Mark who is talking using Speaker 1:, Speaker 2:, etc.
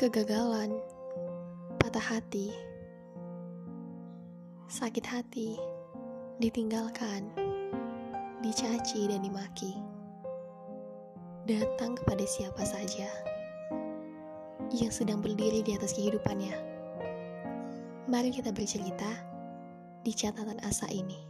Speaker 1: Kegagalan, patah hati, sakit hati, ditinggalkan, dicaci dan dimaki. Datang kepada siapa saja yang sedang berdiri di atas kehidupannya. Mari kita bercerita di catatan asa ini.